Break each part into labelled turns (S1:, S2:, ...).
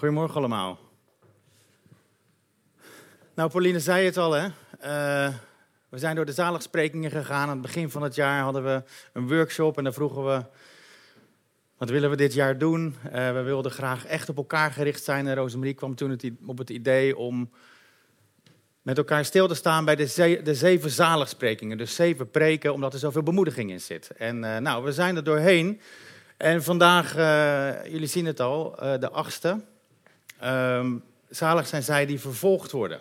S1: Goedemorgen allemaal. Nou, Pauline zei het al, hè. Uh, we zijn door de zaligsprekingen gegaan. Aan het begin van het jaar hadden we een workshop en dan vroegen we... Wat willen we dit jaar doen? Uh, we wilden graag echt op elkaar gericht zijn. En Rosemarie kwam toen het, op het idee om met elkaar stil te staan bij de, de zeven zaligsprekingen. Dus zeven preken, omdat er zoveel bemoediging in zit. En uh, nou, we zijn er doorheen. En vandaag, jullie zien het al, de achtste. Um, zalig zijn zij die vervolgd worden.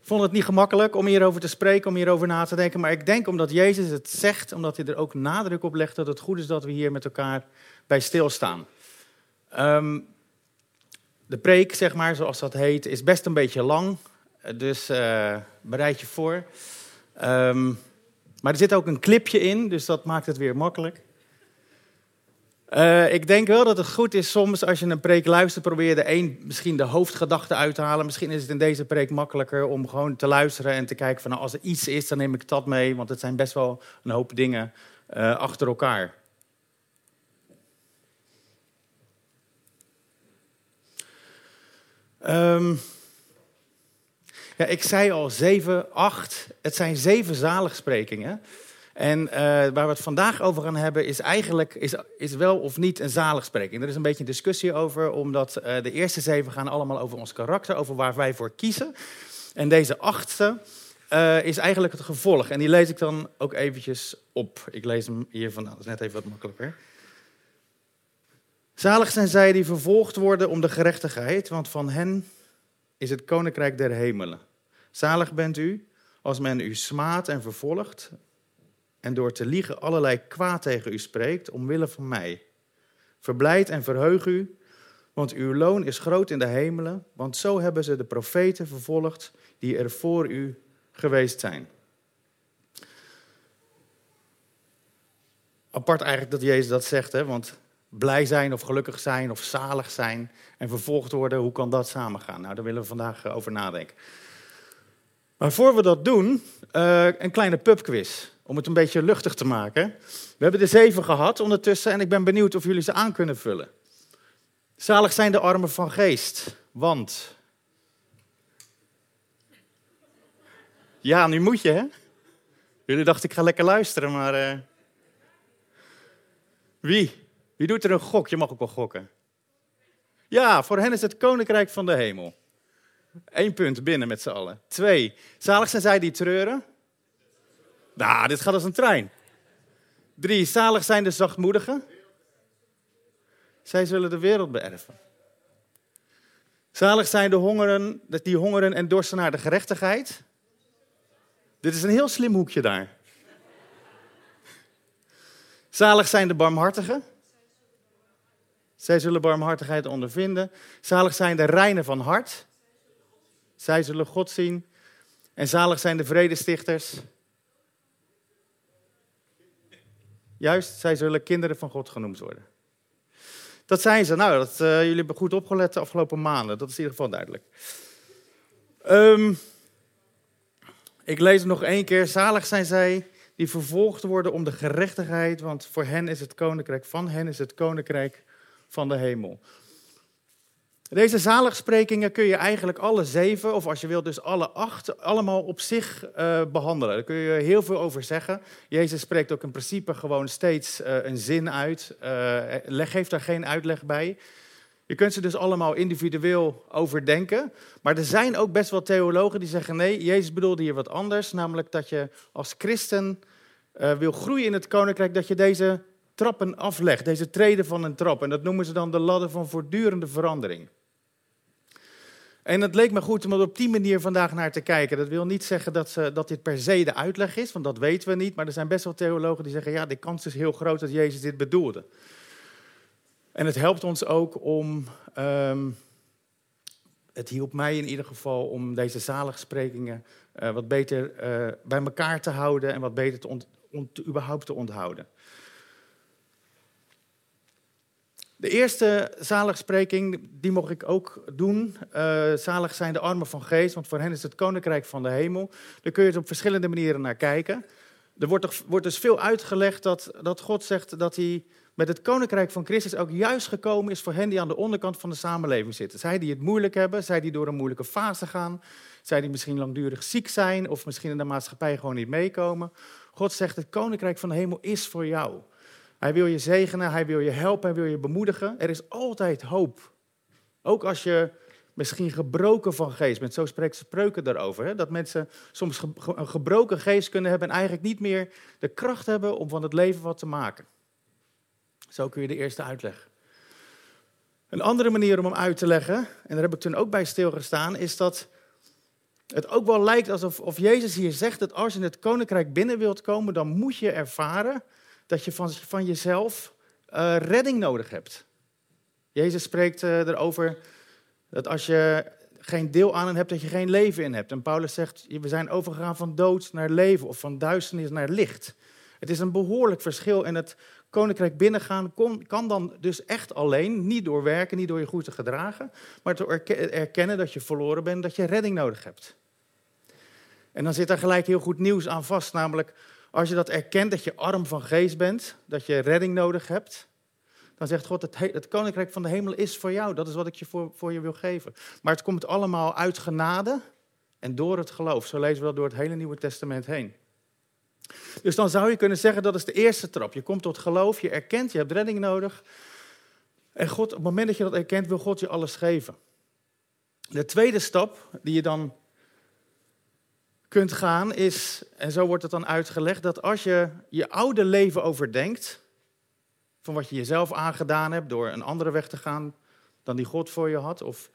S1: Ik vond het niet gemakkelijk om hierover te spreken, om hierover na te denken. Maar ik denk omdat Jezus het zegt, omdat hij er ook nadruk op legt dat het goed is dat we hier met elkaar bij stilstaan. Um, de preek, zeg maar, zoals dat heet, is best een beetje lang. Dus uh, bereid je voor. Um, maar er zit ook een clipje in, dus dat maakt het weer makkelijk. Uh, ik denk wel dat het goed is soms als je een preek luistert, probeer de een misschien de hoofdgedachte uit te halen. Misschien is het in deze preek makkelijker om gewoon te luisteren en te kijken van nou, als er iets is, dan neem ik dat mee. Want het zijn best wel een hoop dingen uh, achter elkaar. Um, ja, ik zei al zeven, acht. Het zijn zeven zaligsprekingen. En uh, waar we het vandaag over gaan hebben is eigenlijk is, is wel of niet een zaligspreking. Er is een beetje een discussie over, omdat uh, de eerste zeven gaan allemaal over ons karakter, over waar wij voor kiezen. En deze achtste uh, is eigenlijk het gevolg. En die lees ik dan ook eventjes op. Ik lees hem hier vandaan, dat is net even wat makkelijker. Zalig zijn zij die vervolgd worden om de gerechtigheid, want van hen is het koninkrijk der hemelen. Zalig bent u als men u smaadt en vervolgt en door te liegen allerlei kwaad tegen u spreekt omwille van mij. Verblijd en verheug u, want uw loon is groot in de hemelen, want zo hebben ze de profeten vervolgd die er voor u geweest zijn. Apart eigenlijk dat Jezus dat zegt, hè? want blij zijn of gelukkig zijn of zalig zijn en vervolgd worden, hoe kan dat samengaan? Nou, daar willen we vandaag over nadenken. Maar voor we dat doen, uh, een kleine pubquiz, om het een beetje luchtig te maken. We hebben er zeven gehad ondertussen en ik ben benieuwd of jullie ze aan kunnen vullen. Zalig zijn de armen van geest, want... Ja, nu moet je, hè? Jullie dachten, ik ga lekker luisteren, maar... Uh... Wie? Wie doet er een gok? Je mag ook wel gokken. Ja, voor hen is het koninkrijk van de hemel. Eén punt binnen met z'n allen. Twee, zalig zijn zij die treuren. Nou, dit gaat als een trein. Drie, zalig zijn de zachtmoedigen. Zij zullen de wereld beërven. Zalig zijn de hongeren, die hongeren en dorsten naar de gerechtigheid. Dit is een heel slim hoekje daar. Zalig zijn de barmhartigen. Zij zullen barmhartigheid ondervinden. Zalig zijn de reinen van hart. Zij zullen God zien. En zalig zijn de vredestichters. Juist, zij zullen kinderen van God genoemd worden. Dat zijn ze. Nou, dat, uh, jullie hebben goed opgelet de afgelopen maanden. Dat is in ieder geval duidelijk. Um, ik lees nog één keer. Zalig zijn zij die vervolgd worden om de gerechtigheid, want voor hen is het koninkrijk, van hen is het koninkrijk van de hemel. Deze zaligsprekingen kun je eigenlijk alle zeven, of als je wilt dus alle acht, allemaal op zich uh, behandelen. Daar kun je heel veel over zeggen. Jezus spreekt ook in principe gewoon steeds uh, een zin uit. Uh, geeft daar geen uitleg bij. Je kunt ze dus allemaal individueel overdenken. Maar er zijn ook best wel theologen die zeggen: nee, Jezus bedoelde hier wat anders. Namelijk dat je als christen wil groeien in het koninkrijk, dat je deze trappen aflegt, deze treden van een trap. En dat noemen ze dan de ladder van voortdurende verandering. En het leek me goed om er op die manier vandaag naar te kijken. Dat wil niet zeggen dat, ze, dat dit per se de uitleg is, want dat weten we niet. Maar er zijn best wel theologen die zeggen, ja, de kans is heel groot dat Jezus dit bedoelde. En het helpt ons ook om, um, het hielp mij in ieder geval om deze zaligsprekingen uh, wat beter uh, bij elkaar te houden en wat beter te überhaupt te onthouden. De eerste zaligspreking, die mocht ik ook doen. Uh, zalig zijn de armen van geest, want voor hen is het koninkrijk van de hemel. Daar kun je het op verschillende manieren naar kijken. Er wordt, wordt dus veel uitgelegd dat, dat God zegt dat hij met het koninkrijk van Christus ook juist gekomen is voor hen die aan de onderkant van de samenleving zitten. Zij die het moeilijk hebben, zij die door een moeilijke fase gaan, zij die misschien langdurig ziek zijn of misschien in de maatschappij gewoon niet meekomen. God zegt, het koninkrijk van de hemel is voor jou. Hij wil je zegenen, hij wil je helpen, hij wil je bemoedigen. Er is altijd hoop. Ook als je misschien gebroken van geest bent. Zo spreekt spreuken daarover. Hè? Dat mensen soms een gebroken geest kunnen hebben en eigenlijk niet meer de kracht hebben om van het leven wat te maken. Zo kun je de eerste uitleg. Een andere manier om hem uit te leggen, en daar heb ik toen ook bij stilgestaan, is dat het ook wel lijkt alsof of Jezus hier zegt dat als je het koninkrijk binnen wilt komen, dan moet je ervaren dat je van, van jezelf uh, redding nodig hebt. Jezus spreekt uh, erover dat als je geen deel aan hebt, dat je geen leven in hebt. En Paulus zegt, we zijn overgegaan van dood naar leven of van duisternis naar licht. Het is een behoorlijk verschil en het koninkrijk binnengaan kan dan dus echt alleen, niet door werken, niet door je goed te gedragen, maar door erkennen dat je verloren bent, dat je redding nodig hebt. En dan zit daar gelijk heel goed nieuws aan vast, namelijk als je dat erkent dat je arm van geest bent, dat je redding nodig hebt, dan zegt God, het, koninkrijk van de hemel is voor jou. Dat is wat ik je voor, voor je wil geven. Maar het komt allemaal uit genade en door het geloof. Zo lezen we dat door het hele Nieuwe Testament heen. Dus dan zou je kunnen zeggen, dat is de eerste trap. Je komt tot geloof, je erkent, je hebt redding nodig. En God, op het moment dat je dat erkent, wil God je alles geven. De tweede stap die je dan kunt gaan is, en zo wordt het dan uitgelegd, dat als je je oude leven overdenkt, van wat je jezelf aangedaan hebt door een andere weg te gaan dan die God voor je had, of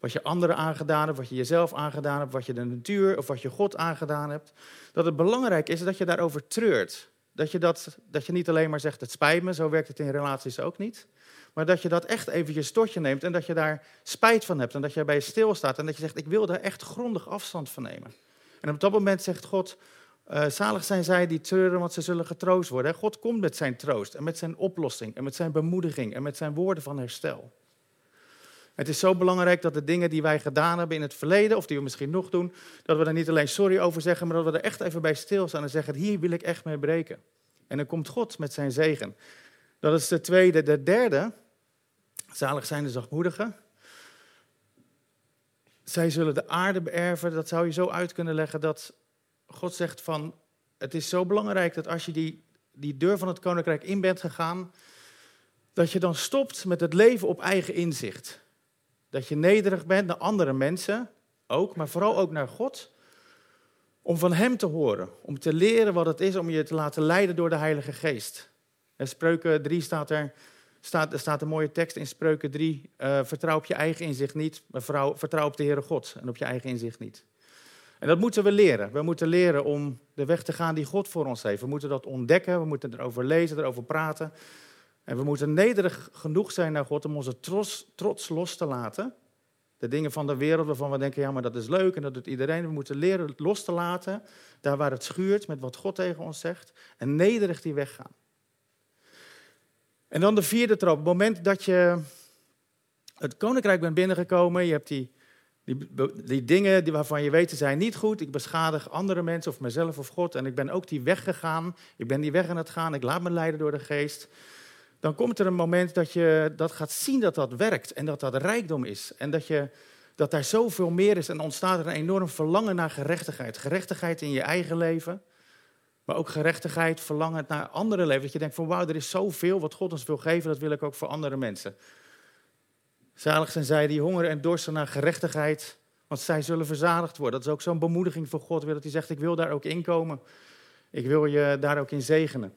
S1: wat je anderen aangedaan hebt, wat je jezelf aangedaan hebt, wat je de natuur of wat je God aangedaan hebt, dat het belangrijk is dat je daarover treurt. Dat je, dat, dat je niet alleen maar zegt, het spijt me, zo werkt het in relaties ook niet. Maar dat je dat echt even je stortje neemt en dat je daar spijt van hebt en dat je bij stilstaat en dat je zegt, ik wil daar echt grondig afstand van nemen. En op dat moment zegt God, uh, zalig zijn zij die treuren, want ze zullen getroost worden. God komt met zijn troost en met zijn oplossing en met zijn bemoediging en met zijn woorden van herstel. Het is zo belangrijk dat de dingen die wij gedaan hebben in het verleden, of die we misschien nog doen, dat we er niet alleen sorry over zeggen, maar dat we er echt even bij stilstaan en zeggen, hier wil ik echt mee breken. En dan komt God met zijn zegen. Dat is de tweede. De derde, zalig zijn de zachtmoedigen. Zij zullen de aarde beërven. Dat zou je zo uit kunnen leggen dat God zegt van, het is zo belangrijk dat als je die, die deur van het koninkrijk in bent gegaan, dat je dan stopt met het leven op eigen inzicht. Dat je nederig bent naar andere mensen, ook, maar vooral ook naar God. Om van Hem te horen, om te leren wat het is om je te laten leiden door de Heilige Geest. In Spreuken 3 staat er, staat, er staat een mooie tekst in Spreuken 3. Uh, eh, vertrouw op je eigen inzicht niet, maar vertrouw op de Heere God en op je eigen inzicht niet. En dat moeten we leren. We moeten leren om de weg te gaan die God voor ons heeft. We moeten dat ontdekken, we moeten erover lezen, erover praten. En we moeten nederig genoeg zijn naar God om onze trots, trots los te laten. De dingen van de wereld waarvan we denken, ja, maar dat is leuk en dat doet iedereen. We moeten leren los te laten, daar waar het schuurt met wat God tegen ons zegt. En nederig die weg gaan. En dan de vierde trap. Op het moment dat je het koninkrijk bent binnengekomen, je hebt die, die, dingen die waarvan je weet, ze zijn niet goed. Ik beschadig andere mensen of mezelf of God. En ik ben ook die weg gegaan. Ik ben die weg aan het gaan. Ik laat me leiden door de geest dan komt er een moment dat je dat gaat zien dat dat werkt en dat dat rijkdom is. En dat, je, dat daar zoveel meer is en ontstaat er een enorm verlangen naar gerechtigheid. Gerechtigheid in je eigen leven, maar ook gerechtigheid, verlangen naar andere leven. Dat je denkt van wauw, er is zoveel wat God ons wil geven, dat wil ik ook voor andere mensen. Zalig zijn zij die hongeren en dorsten naar gerechtigheid, want zij zullen verzadigd worden. Dat is ook zo'n bemoediging voor God, dat hij zegt ik wil daar ook in komen. Ik wil je daar ook in zegenen.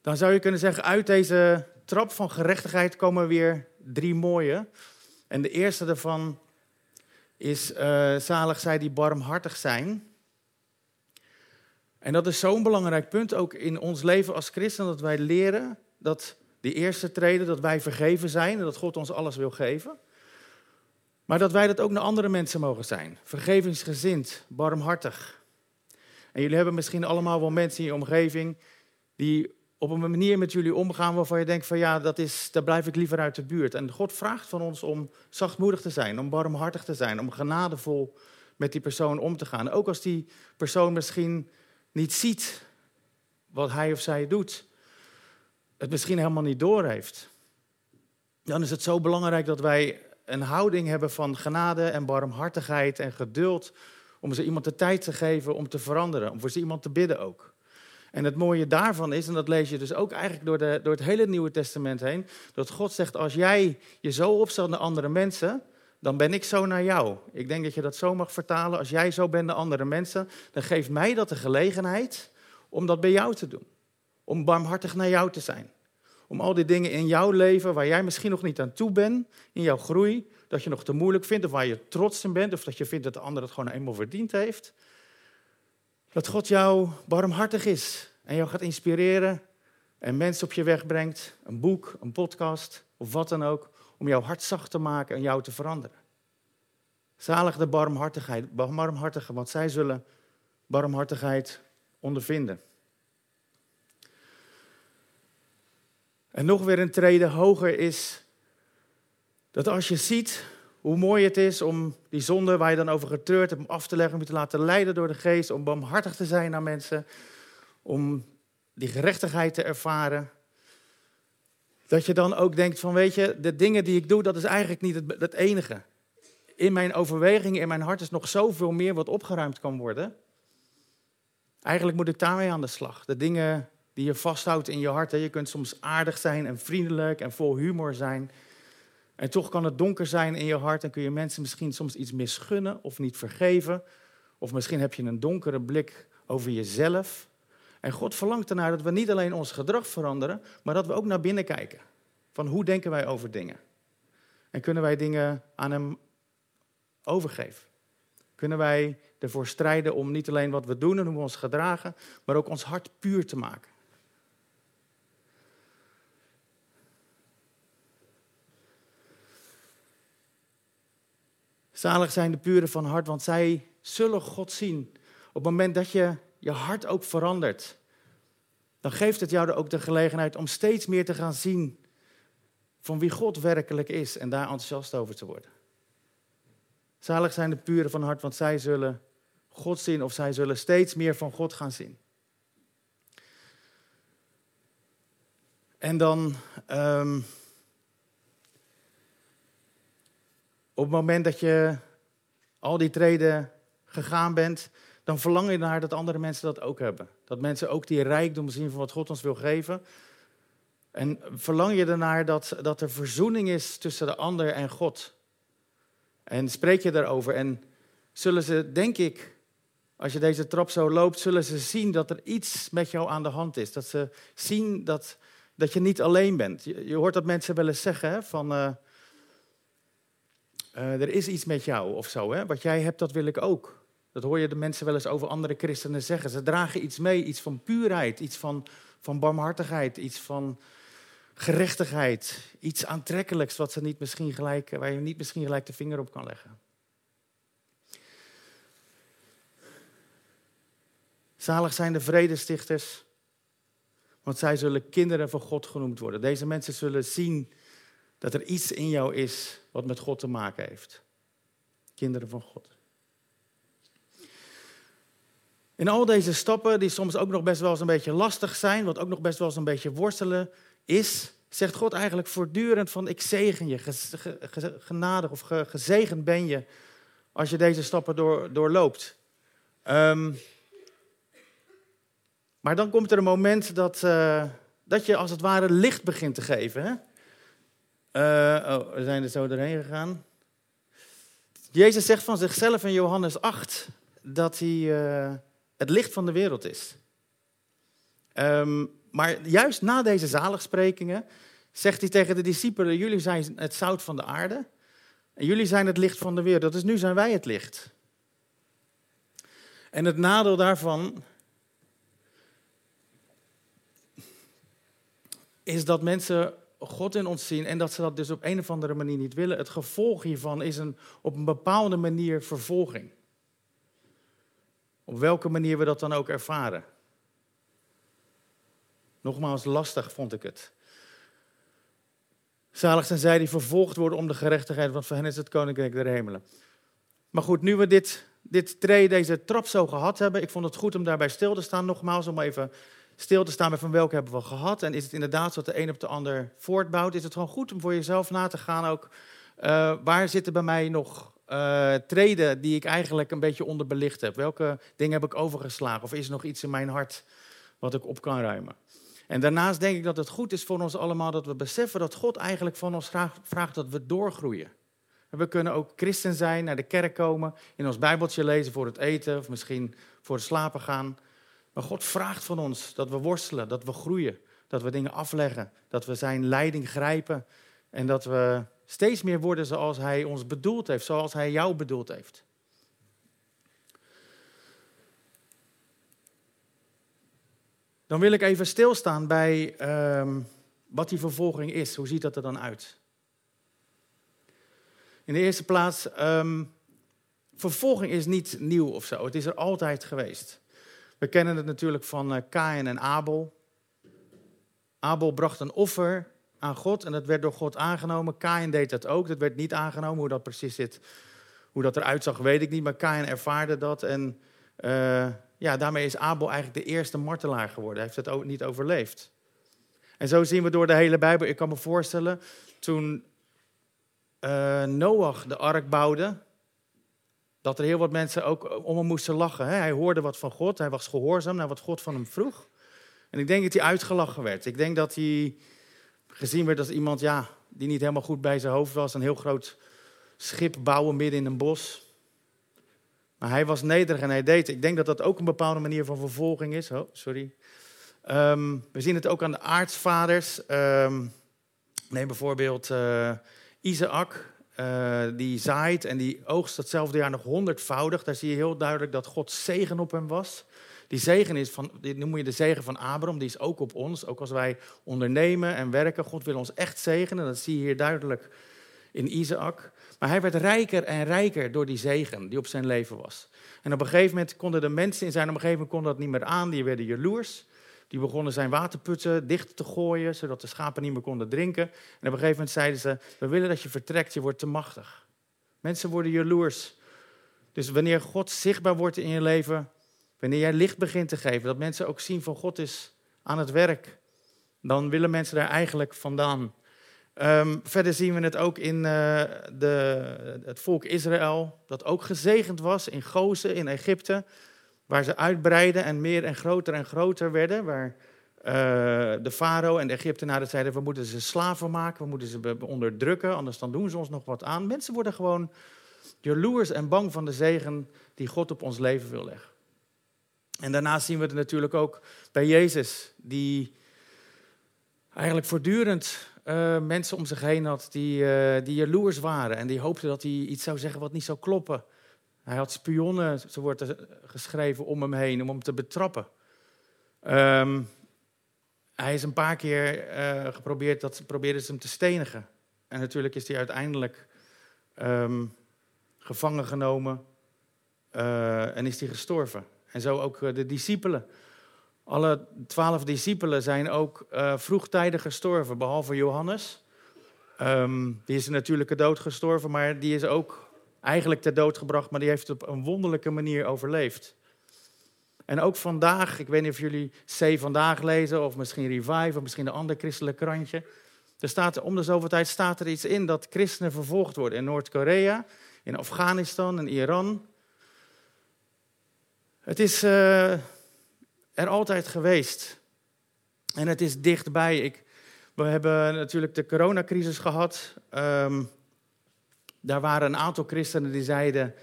S1: Dan zou je kunnen zeggen, uit deze trap van gerechtigheid komen weer drie mooie. En de eerste daarvan is, uh, zalig zij die barmhartig zijn. En dat is zo'n belangrijk punt ook in ons leven als christen, dat wij leren dat die eerste treden, dat wij vergeven zijn en dat God ons alles wil geven. Maar dat wij dat ook naar andere mensen mogen zijn. Vergevingsgezind, barmhartig. En jullie hebben misschien allemaal wel mensen in je omgeving die op een manier met jullie omgaan waarvan je denkt van ja, dat is, daar blijf ik liever uit de buurt. En God vraagt van ons om zachtmoedig te zijn, om barmhartig te zijn, om genadevol met die persoon om te gaan. Ook als die persoon misschien niet ziet wat hij of zij doet, het misschien helemaal niet doorheeft, dan is het zo belangrijk dat wij een houding hebben van genade en barmhartigheid en geduld om ze iemand de tijd te geven om te veranderen, om voor ze iemand te bidden ook. En het mooie daarvan is, en dat lees je dus ook eigenlijk door, de, door het hele Nieuwe Testament heen, dat God zegt, als jij je zo opstelt naar andere mensen, dan ben ik zo naar jou. Ik denk dat je dat zo mag vertalen. Als jij zo bent naar andere mensen, dan geeft mij dat de gelegenheid om dat bij jou te doen. Om barmhartig naar jou te zijn. Om al die dingen in jouw leven waar jij misschien nog niet aan toe bent, in jouw groei, dat je nog te moeilijk vindt of waar je trots in bent of dat je vindt dat de ander het gewoon eenmaal verdiend heeft. Dat God jou barmhartig is en jou gaat inspireren en mensen op je weg brengt, een boek, een podcast of wat dan ook, om jouw hart zacht te maken en jou te veranderen. Zalig de barmhartigheid, barmhartigen, want zij zullen barmhartigheid ondervinden. En nog weer een trede hoger is dat als je ziet hoe mooi het is om die zonde waar je dan over getreurd hebt, om af te leggen, om je te laten leiden door de geest, om barmhartig te zijn naar mensen, om die gerechtigheid te ervaren. Dat je dan ook denkt van, weet je, de dingen die ik doe, dat is eigenlijk niet het, het enige. In mijn overwegingen, in mijn hart is nog zoveel meer wat opgeruimd kan worden. Eigenlijk moet ik daarmee aan de slag. De dingen die je vasthoudt in je hart. Hè. Je kunt soms aardig zijn en vriendelijk en vol humor zijn. En toch kan het donker zijn in je hart en kun je mensen misschien soms iets misgunnen of niet vergeven. Of misschien heb je een donkere blik over jezelf. En God verlangt ernaar dat we niet alleen ons gedrag veranderen, maar dat we ook naar binnen kijken. Van hoe denken wij over dingen? En kunnen wij dingen aan Hem overgeven? Kunnen wij ervoor strijden om niet alleen wat we doen en hoe we ons gedragen, maar ook ons hart puur te maken? Zalig zijn de puren van hart, want zij zullen God zien. Op het moment dat je je hart ook verandert, dan geeft het jou ook de gelegenheid om steeds meer te gaan zien van wie God werkelijk is en daar enthousiast over te worden. Zalig zijn de puren van hart, want zij zullen God zien of zij zullen steeds meer van God gaan zien. En dan um, Op het moment dat je al die treden gegaan bent, dan verlang je naar dat andere mensen dat ook hebben. Dat mensen ook die rijkdom zien van wat God ons wil geven. En verlang je ernaar dat, dat er verzoening is tussen de ander en God. En spreek je daarover. En zullen ze, denk ik, als je deze trap zo loopt, zullen ze zien dat er iets met jou aan de hand is. Dat ze zien dat, dat je niet alleen bent. Je, hoort dat mensen wel eens zeggen hè, van... Uh, uh, er is iets met jou of zo. Hè? Wat jij hebt, dat wil ik ook. Dat hoor je de mensen wel eens over andere christenen zeggen. Ze dragen iets mee, iets van puurheid, iets van, van barmhartigheid, iets van gerechtigheid. Iets aantrekkelijks wat ze niet misschien gelijk, waar je niet misschien gelijk de vinger op kan leggen. Zalig zijn de vredestichters, want zij zullen kinderen van God genoemd worden. Deze mensen zullen zien dat er iets in jou is wat met God te maken heeft. Kinderen van God. In al deze stappen, die soms ook nog best wel eens een beetje lastig zijn, wat ook nog best wel eens een beetje worstelen is, zegt God eigenlijk voortdurend van ik zegen je, genadig of gezegend ben je als je deze stappen door, doorloopt. Um, maar dan komt er een moment dat, uh, dat je als het ware licht begint te geven. Hè? Uh, oh, we zijn er zo doorheen gegaan. Jezus zegt van zichzelf in Johannes 8 dat hij uh, het licht van de wereld is. Um, maar juist na deze zaligsprekingen zegt hij tegen de discipelen: Jullie zijn het zout van de aarde. En jullie zijn het licht van de wereld. Dus nu zijn wij het licht. En het nadeel daarvan is dat mensen God in ons zien en dat ze dat dus op een of andere manier niet willen. Het gevolg hiervan is een, op een bepaalde manier vervolging. Op welke manier we dat dan ook ervaren. Nogmaals, lastig vond ik het. Zalig zijn zij die vervolgd worden om de gerechtigheid, want voor hen is het koninkrijk der hemelen. Maar goed, nu we dit dit deze trap zo gehad hebben. Ik vond het goed om daarbij stil te staan, nogmaals, om even stil te staan bij van welke hebben we gehad. En is het inderdaad zo dat de een op de ander voortbouwt? Is het gewoon goed om voor jezelf na te gaan ook, uh, waar zitten bij mij nog uh, treden die ik eigenlijk een beetje onderbelicht heb? Welke dingen heb ik overgeslagen? Of is er nog iets in mijn hart wat ik op kan ruimen? En daarnaast denk ik dat het goed is voor ons allemaal dat we beseffen dat God eigenlijk van ons vraagt, vraagt dat we doorgroeien. we kunnen ook christen zijn, naar de kerk komen, in ons Bijbeltje lezen voor het eten of misschien voor het slapen gaan. Maar God vraagt van ons dat we worstelen, dat we groeien, dat we dingen afleggen, dat we zijn leiding grijpen en dat we steeds meer worden zoals Hij ons bedoeld heeft, zoals Hij jou bedoeld heeft. Dan wil ik even stilstaan bij um, wat die vervolging is. Hoe ziet dat er dan uit? In de eerste plaats, um, vervolging is niet nieuw of zo. Het is er altijd geweest. We kennen het natuurlijk van uh, Kain en Abel. Abel bracht een offer aan God en dat werd door God aangenomen. Kain deed dat ook, dat werd niet aangenomen. Hoe dat precies zit, hoe dat eruit zag, weet ik niet. Maar Kain ervaarde dat en uh, ja, daarmee is Abel eigenlijk de eerste martelaar geworden. Hij heeft het niet overleefd. En zo zien we door de hele Bijbel. Ik kan me voorstellen, toen uh, Noach de ark bouwde, dat er heel wat mensen ook om hem moesten lachen. Hij hoorde wat van God, hij was gehoorzaam naar wat God van hem vroeg. En ik denk dat hij uitgelachen werd. Ik denk dat hij gezien werd als iemand ja, die niet helemaal goed bij zijn hoofd was. Een heel groot schip bouwen midden in een bos. Maar hij was nederig en hij deed. Ik denk dat dat ook een bepaalde manier van vervolging is. Oh, sorry. Um, we zien het ook aan de aartsvaders. Um, neem bijvoorbeeld uh, Isaac. Uh, die zaait en die oogst datzelfde jaar nog honderdvoudig. Daar zie je heel duidelijk dat God zegen op hem was. Die zegen is van, dit noem je de zegen van Abraham, die is ook op ons. Ook als wij ondernemen en werken, God wil ons echt zegenen. Dat zie je hier duidelijk in Isaac. Maar hij werd rijker en rijker door die zegen die op zijn leven was. En op een gegeven moment konden de mensen in zijn omgeving konden dat niet meer aan. Die werden jaloers. Die begonnen zijn waterputten dicht te gooien, zodat de schapen niet meer konden drinken. En op een gegeven moment zeiden ze, we willen dat je vertrekt, je wordt te machtig. Mensen worden jaloers. Dus wanneer God zichtbaar wordt in je leven, wanneer jij licht begint te geven, dat mensen ook zien van God is aan het werk, dan willen mensen daar eigenlijk vandaan. Um, verder zien we het ook in uh, de, het volk Israël, dat ook gezegend was in Gozen, in Egypte, waar ze uitbreiden en meer en groter en groter werden, waar uh, de farao en de Egyptenaren zeiden, we moeten ze slaven maken, we moeten ze onderdrukken, anders dan doen ze ons nog wat aan. Mensen worden gewoon jaloers en bang van de zegen die God op ons leven wil leggen. En daarnaast zien we het natuurlijk ook bij Jezus, die eigenlijk voortdurend uh, mensen om zich heen had die, uh, die jaloers waren en die hoopten dat hij iets zou zeggen wat niet zou kloppen. Hij had spionnen, zo wordt geschreven, om hem heen om hem te betrappen. Um, hij is een paar keer uh, geprobeerd, dat probeerden ze hem te stenigen. En natuurlijk is hij uiteindelijk um, gevangen genomen en is hij gestorven. En zo ook de discipelen. Alle twaalf discipelen zijn ook vroegtijdig gestorven, behalve Johannes. Um, die is een natuurlijke dood gestorven, maar die is ook eigenlijk ter dood gebracht, maar die heeft op een wonderlijke manier overleefd. En ook vandaag, ik weet niet of jullie C vandaag lezen, of misschien Revive, of misschien een ander christelijk krantje. Er staat, om de zoveel tijd staat er iets in dat christenen vervolgd worden in Noord-Korea, in Afghanistan en Iran. Het is. Uh, er altijd geweest. En het is dichtbij. Ik, we hebben natuurlijk de coronacrisis gehad. Um, daar waren een aantal christenen die zeiden: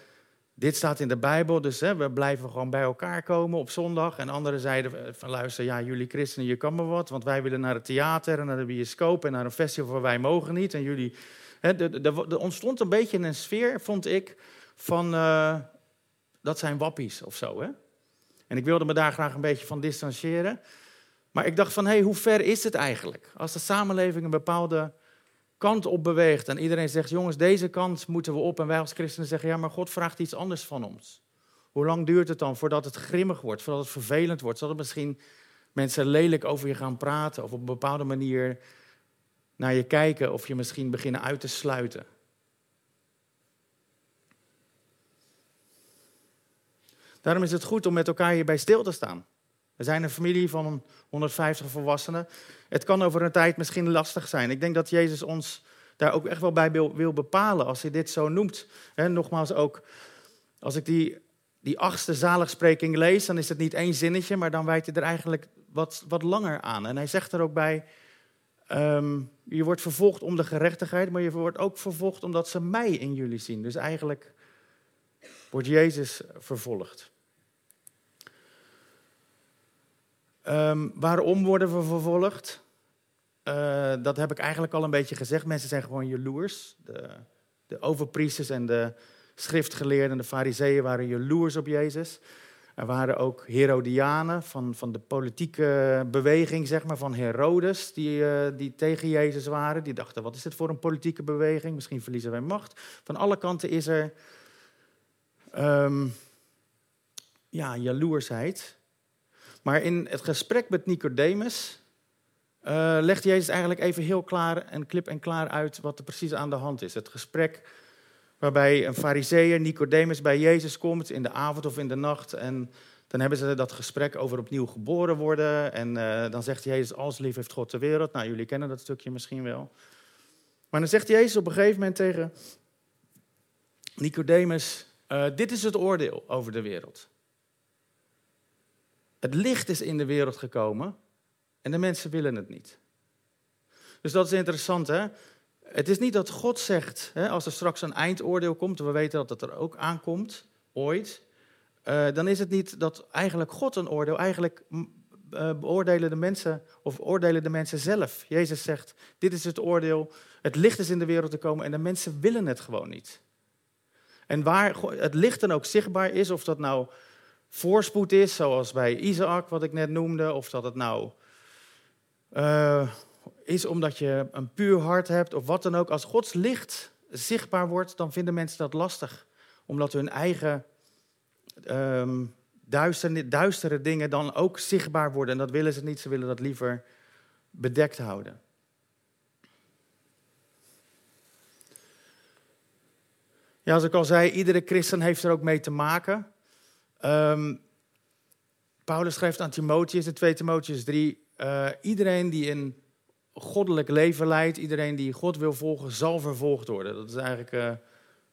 S1: Dit staat in de Bijbel, dus hè, we blijven gewoon bij elkaar komen op zondag. En anderen zeiden: van, Luister, ja, jullie christenen, je kan maar wat, want wij willen naar het theater en naar de bioscoop en naar een festival waar wij mogen niet. En jullie. er ontstond een beetje een sfeer, vond ik, van. Uh, dat zijn wappies of zo. Hè? En ik wilde me daar graag een beetje van distancieren. Maar ik dacht van, hé, hey, hoe ver is het eigenlijk? Als de samenleving een bepaalde kant op beweegt en iedereen zegt, jongens, deze kant moeten we op. En wij als christenen zeggen, ja, maar God vraagt iets anders van ons. Hoe lang duurt het dan voordat het grimmig wordt, voordat het vervelend wordt? Zodat misschien mensen lelijk over je gaan praten of op een bepaalde manier naar je kijken of je misschien beginnen uit te sluiten. Daarom is het goed om met elkaar hierbij stil te staan. We zijn een familie van 150 volwassenen. Het kan over een tijd misschien lastig zijn. Ik denk dat Jezus ons daar ook echt wel bij wil, bepalen als hij dit zo noemt. En nogmaals ook, als ik die, die achtste zaligspreking lees, dan is het niet één zinnetje, maar dan wijt hij er eigenlijk wat, wat langer aan. En hij zegt er ook bij, ehm, je wordt vervolgd om de gerechtigheid, maar je wordt ook vervolgd omdat ze mij in jullie zien. Dus eigenlijk wordt Jezus vervolgd. Um, waarom worden we vervolgd? Uh, dat heb ik eigenlijk al een beetje gezegd. Mensen zijn gewoon jaloers. De, de overpriesters en de schriftgeleerden en de fariseeën waren jaloers op Jezus. Er waren ook Herodianen van, van de politieke beweging, zeg maar, van Herodes, die, uh, die tegen Jezus waren. Die dachten, wat is dit voor een politieke beweging? Misschien verliezen wij macht. Van alle kanten is er um, ja, jaloersheid. Maar in het gesprek met Nicodemus uh, legt Jezus eigenlijk even heel klaar en klip en klaar uit wat er precies aan de hand is. Het gesprek waarbij een fariseer, Nicodemus, bij Jezus komt in de avond of in de nacht. En dan hebben ze dat gesprek over opnieuw geboren worden. En uh, dan zegt Jezus, als lief heeft God de wereld. Nou, jullie kennen dat stukje misschien wel. Maar dan zegt Jezus op een gegeven moment tegen Nicodemus, uh, dit is het oordeel over de wereld. Het licht is in de wereld gekomen en de mensen willen het niet. Dus dat is interessant, hè? Het is niet dat God zegt, hè, als er straks een eindoordeel komt, we weten dat het er ook aankomt, ooit, uh, dan is het niet dat eigenlijk God een oordeel, eigenlijk uh, beoordelen de mensen, of oordelen de mensen zelf. Jezus zegt, dit is het oordeel, het licht is in de wereld te komen en de mensen willen het gewoon niet. En waar het licht dan ook zichtbaar is, of dat nou voorspoed is, zoals bij Isaac, wat ik net noemde, of dat het nou uh, is omdat je een puur hart hebt, of wat dan ook. Als Gods licht zichtbaar wordt, dan vinden mensen dat lastig, omdat hun eigen um, duistere dingen dan ook zichtbaar worden. En dat willen ze niet, ze willen dat liever bedekt houden. Ja, als ik al zei, iedere christen heeft er ook mee te maken. Um, Paulus schrijft aan Timotheus in 2 Timotheus 3... Uh, iedereen die een goddelijk leven leidt, iedereen die God wil volgen, zal vervolgd worden. Dat is eigenlijk uh,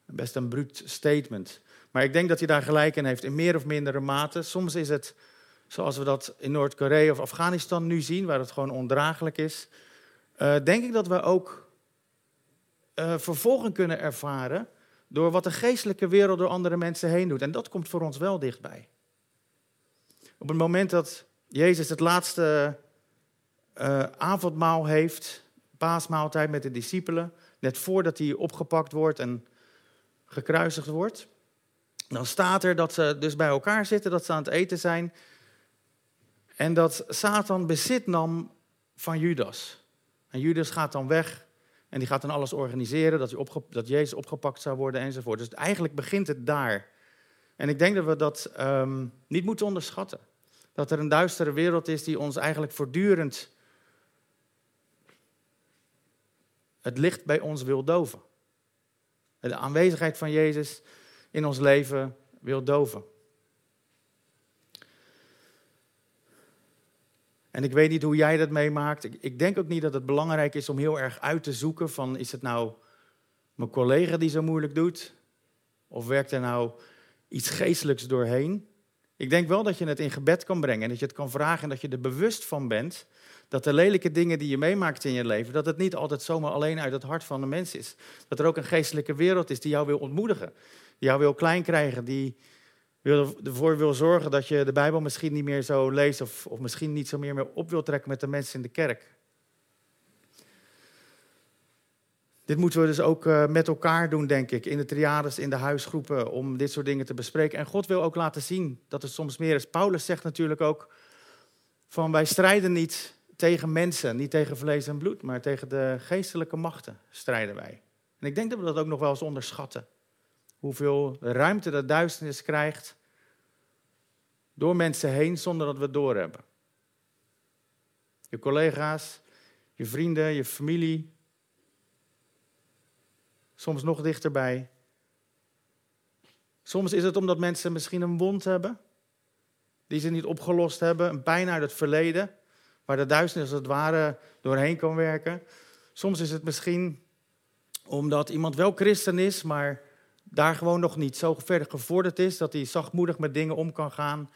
S1: best een bruut statement. Maar ik denk dat hij daar gelijk in heeft, in meer of mindere mate. Soms is het zoals we dat in Noord-Korea of Afghanistan nu zien, waar het gewoon ondraaglijk is. Uh, denk ik dat we ook vervolging kunnen ervaren door wat de geestelijke wereld door andere mensen heen doet. En dat komt voor ons wel dichtbij. Op het moment dat Jezus het laatste uh, avondmaal heeft, paasmaaltijd met de discipelen, net voordat hij opgepakt wordt en gekruisigd wordt, dan staat er dat ze dus bij elkaar zitten, dat ze aan het eten zijn en dat Satan bezit nam van Judas. En Judas gaat dan weg en die gaat dan alles organiseren, dat, dat Jezus opgepakt zou worden enzovoort. Dus eigenlijk begint het daar. En ik denk dat we dat um, niet moeten onderschatten. Dat er een duistere wereld is die ons eigenlijk voortdurend het licht bij ons wil doven. De aanwezigheid van Jezus in ons leven wil doven. En ik weet niet hoe jij dat meemaakt. Ik denk ook niet dat het belangrijk is om heel erg uit te zoeken van is het nou mijn collega die zo moeilijk doet? Of werkt er nou iets geestelijks doorheen? Ik denk wel dat je het in gebed kan brengen en dat je het kan vragen en dat je er bewust van bent dat de lelijke dingen die je meemaakt in je leven, dat het niet altijd zomaar alleen uit het hart van de mens is. Dat er ook een geestelijke wereld is die jou wil ontmoedigen, die jou wil klein krijgen, die wil, ervoor wil zorgen dat je de Bijbel misschien niet meer zo leest of, of misschien niet zo meer, op wil trekken met de mensen in de kerk. Dit moeten we dus ook uh, met elkaar doen, denk ik, in de triades, in de huisgroepen, om dit soort dingen te bespreken. En God wil ook laten zien dat het soms meer is. Paulus zegt natuurlijk ook van wij strijden niet tegen mensen, niet tegen vlees en bloed, maar tegen de geestelijke machten strijden wij. En ik denk dat we dat ook nog wel eens onderschatten. Hoeveel ruimte de duisternis krijgt door mensen heen zonder dat we het doorhebben. Je collega's, je vrienden, je familie, soms nog dichterbij. Soms is het omdat mensen misschien een wond hebben, die ze niet opgelost hebben, een pijn uit het verleden, waar de duisternis als het ware doorheen kan werken. Soms is het misschien omdat iemand wel christen is, maar daar gewoon nog niet zo verder gevorderd is dat hij zachtmoedig met dingen om kan gaan.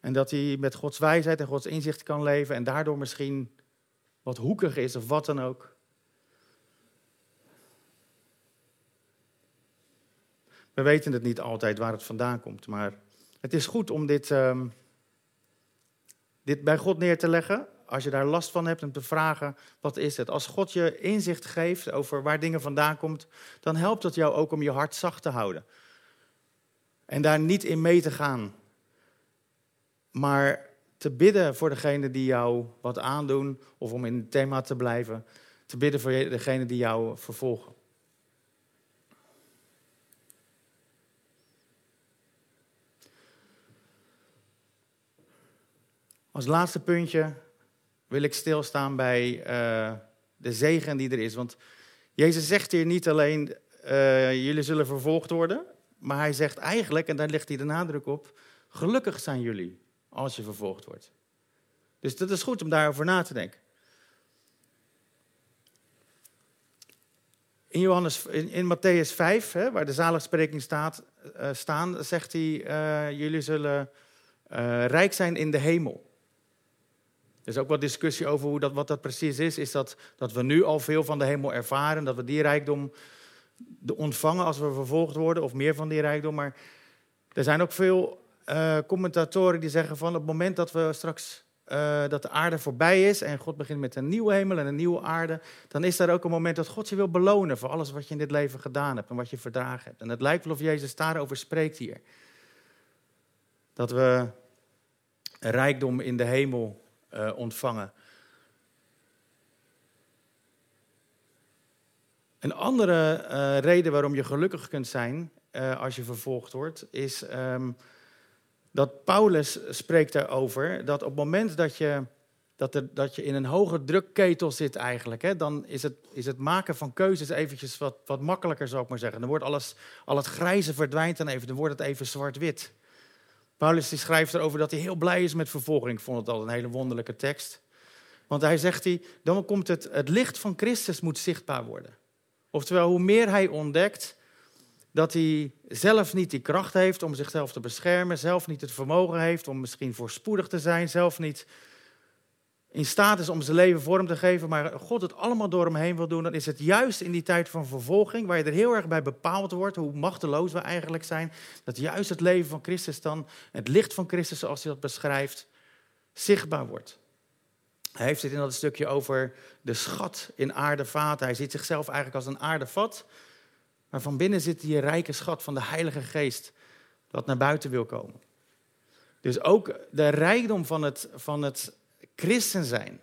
S1: En dat hij met Gods wijsheid en Gods inzicht kan leven en daardoor misschien wat hoekig is of wat dan ook. We weten het niet altijd waar het vandaan komt, maar het is goed om dit, um, dit bij God neer te leggen. Als je daar last van hebt, om te vragen, wat is het? Als God je inzicht geeft over waar dingen vandaan komt, dan helpt het jou ook om je hart zacht te houden. En daar niet in mee te gaan. Maar te bidden voor degene die jou wat aandoen, of om in het thema te blijven, te bidden voor degene die jou vervolgen. Als laatste puntje wil ik stilstaan bij uh, de zegen die er is. Want Jezus zegt hier niet alleen, uh, jullie zullen vervolgd worden, maar hij zegt eigenlijk, en daar ligt hij de nadruk op, gelukkig zijn jullie als je vervolgd wordt. Dus dat is goed om daarover na te denken. In, Johannes, in, in Matthäus 5, hè, waar de zaligspreking staat, uh, staan, zegt hij, jullie zullen rijk zijn in de hemel. Er is ook wat discussie over hoe dat, wat dat precies is. Is dat dat we nu al veel van de hemel ervaren, dat we die rijkdom ontvangen als we vervolgd worden, of meer van die rijkdom. Maar er zijn ook veel uh, commentatoren die zeggen van op het moment dat we straks uh, dat de aarde voorbij is en God begint met een nieuwe hemel en een nieuwe aarde, dan is daar ook een moment dat God je wil belonen voor alles wat je in dit leven gedaan hebt en wat je verdragen hebt. En het lijkt wel of Jezus daarover spreekt hier. Dat we rijkdom in de hemel uh, ontvangen. Een andere uh, reden waarom je gelukkig kunt zijn uh, als je vervolgd wordt, is um, dat Paulus spreekt daarover dat op het moment dat je, dat er, dat je in een hoge drukketel zit eigenlijk, hè, dan is het, is het maken van keuzes eventjes wat, wat makkelijker, zou ik maar zeggen. Dan wordt alles, al het grijze verdwijnt dan even, dan wordt het even zwart-wit. Paulus die schrijft erover dat hij heel blij is met vervolging. Ik vond het al een hele wonderlijke tekst. Want hij zegt, hij, dan komt het, het licht van Christus moet zichtbaar worden. Oftewel, hoe meer hij ontdekt dat hij zelf niet die kracht heeft om zichzelf te beschermen, zelf niet het vermogen heeft om misschien voorspoedig te zijn, zelf niet in staat is om zijn leven vorm te geven, maar God het allemaal door hem heen wil doen, dan is het juist in die tijd van vervolging, waar je er heel erg bij bepaald wordt, hoe machteloos we eigenlijk zijn, dat juist het leven van Christus dan, het licht van Christus zoals hij dat beschrijft, zichtbaar wordt. Hij heeft het in dat stukje over de schat in aardevaten. Hij ziet zichzelf eigenlijk als een aardevat, maar van binnen zit die rijke schat van de Heilige Geest, dat naar buiten wil komen. Dus ook de rijkdom van het, van het christen zijn.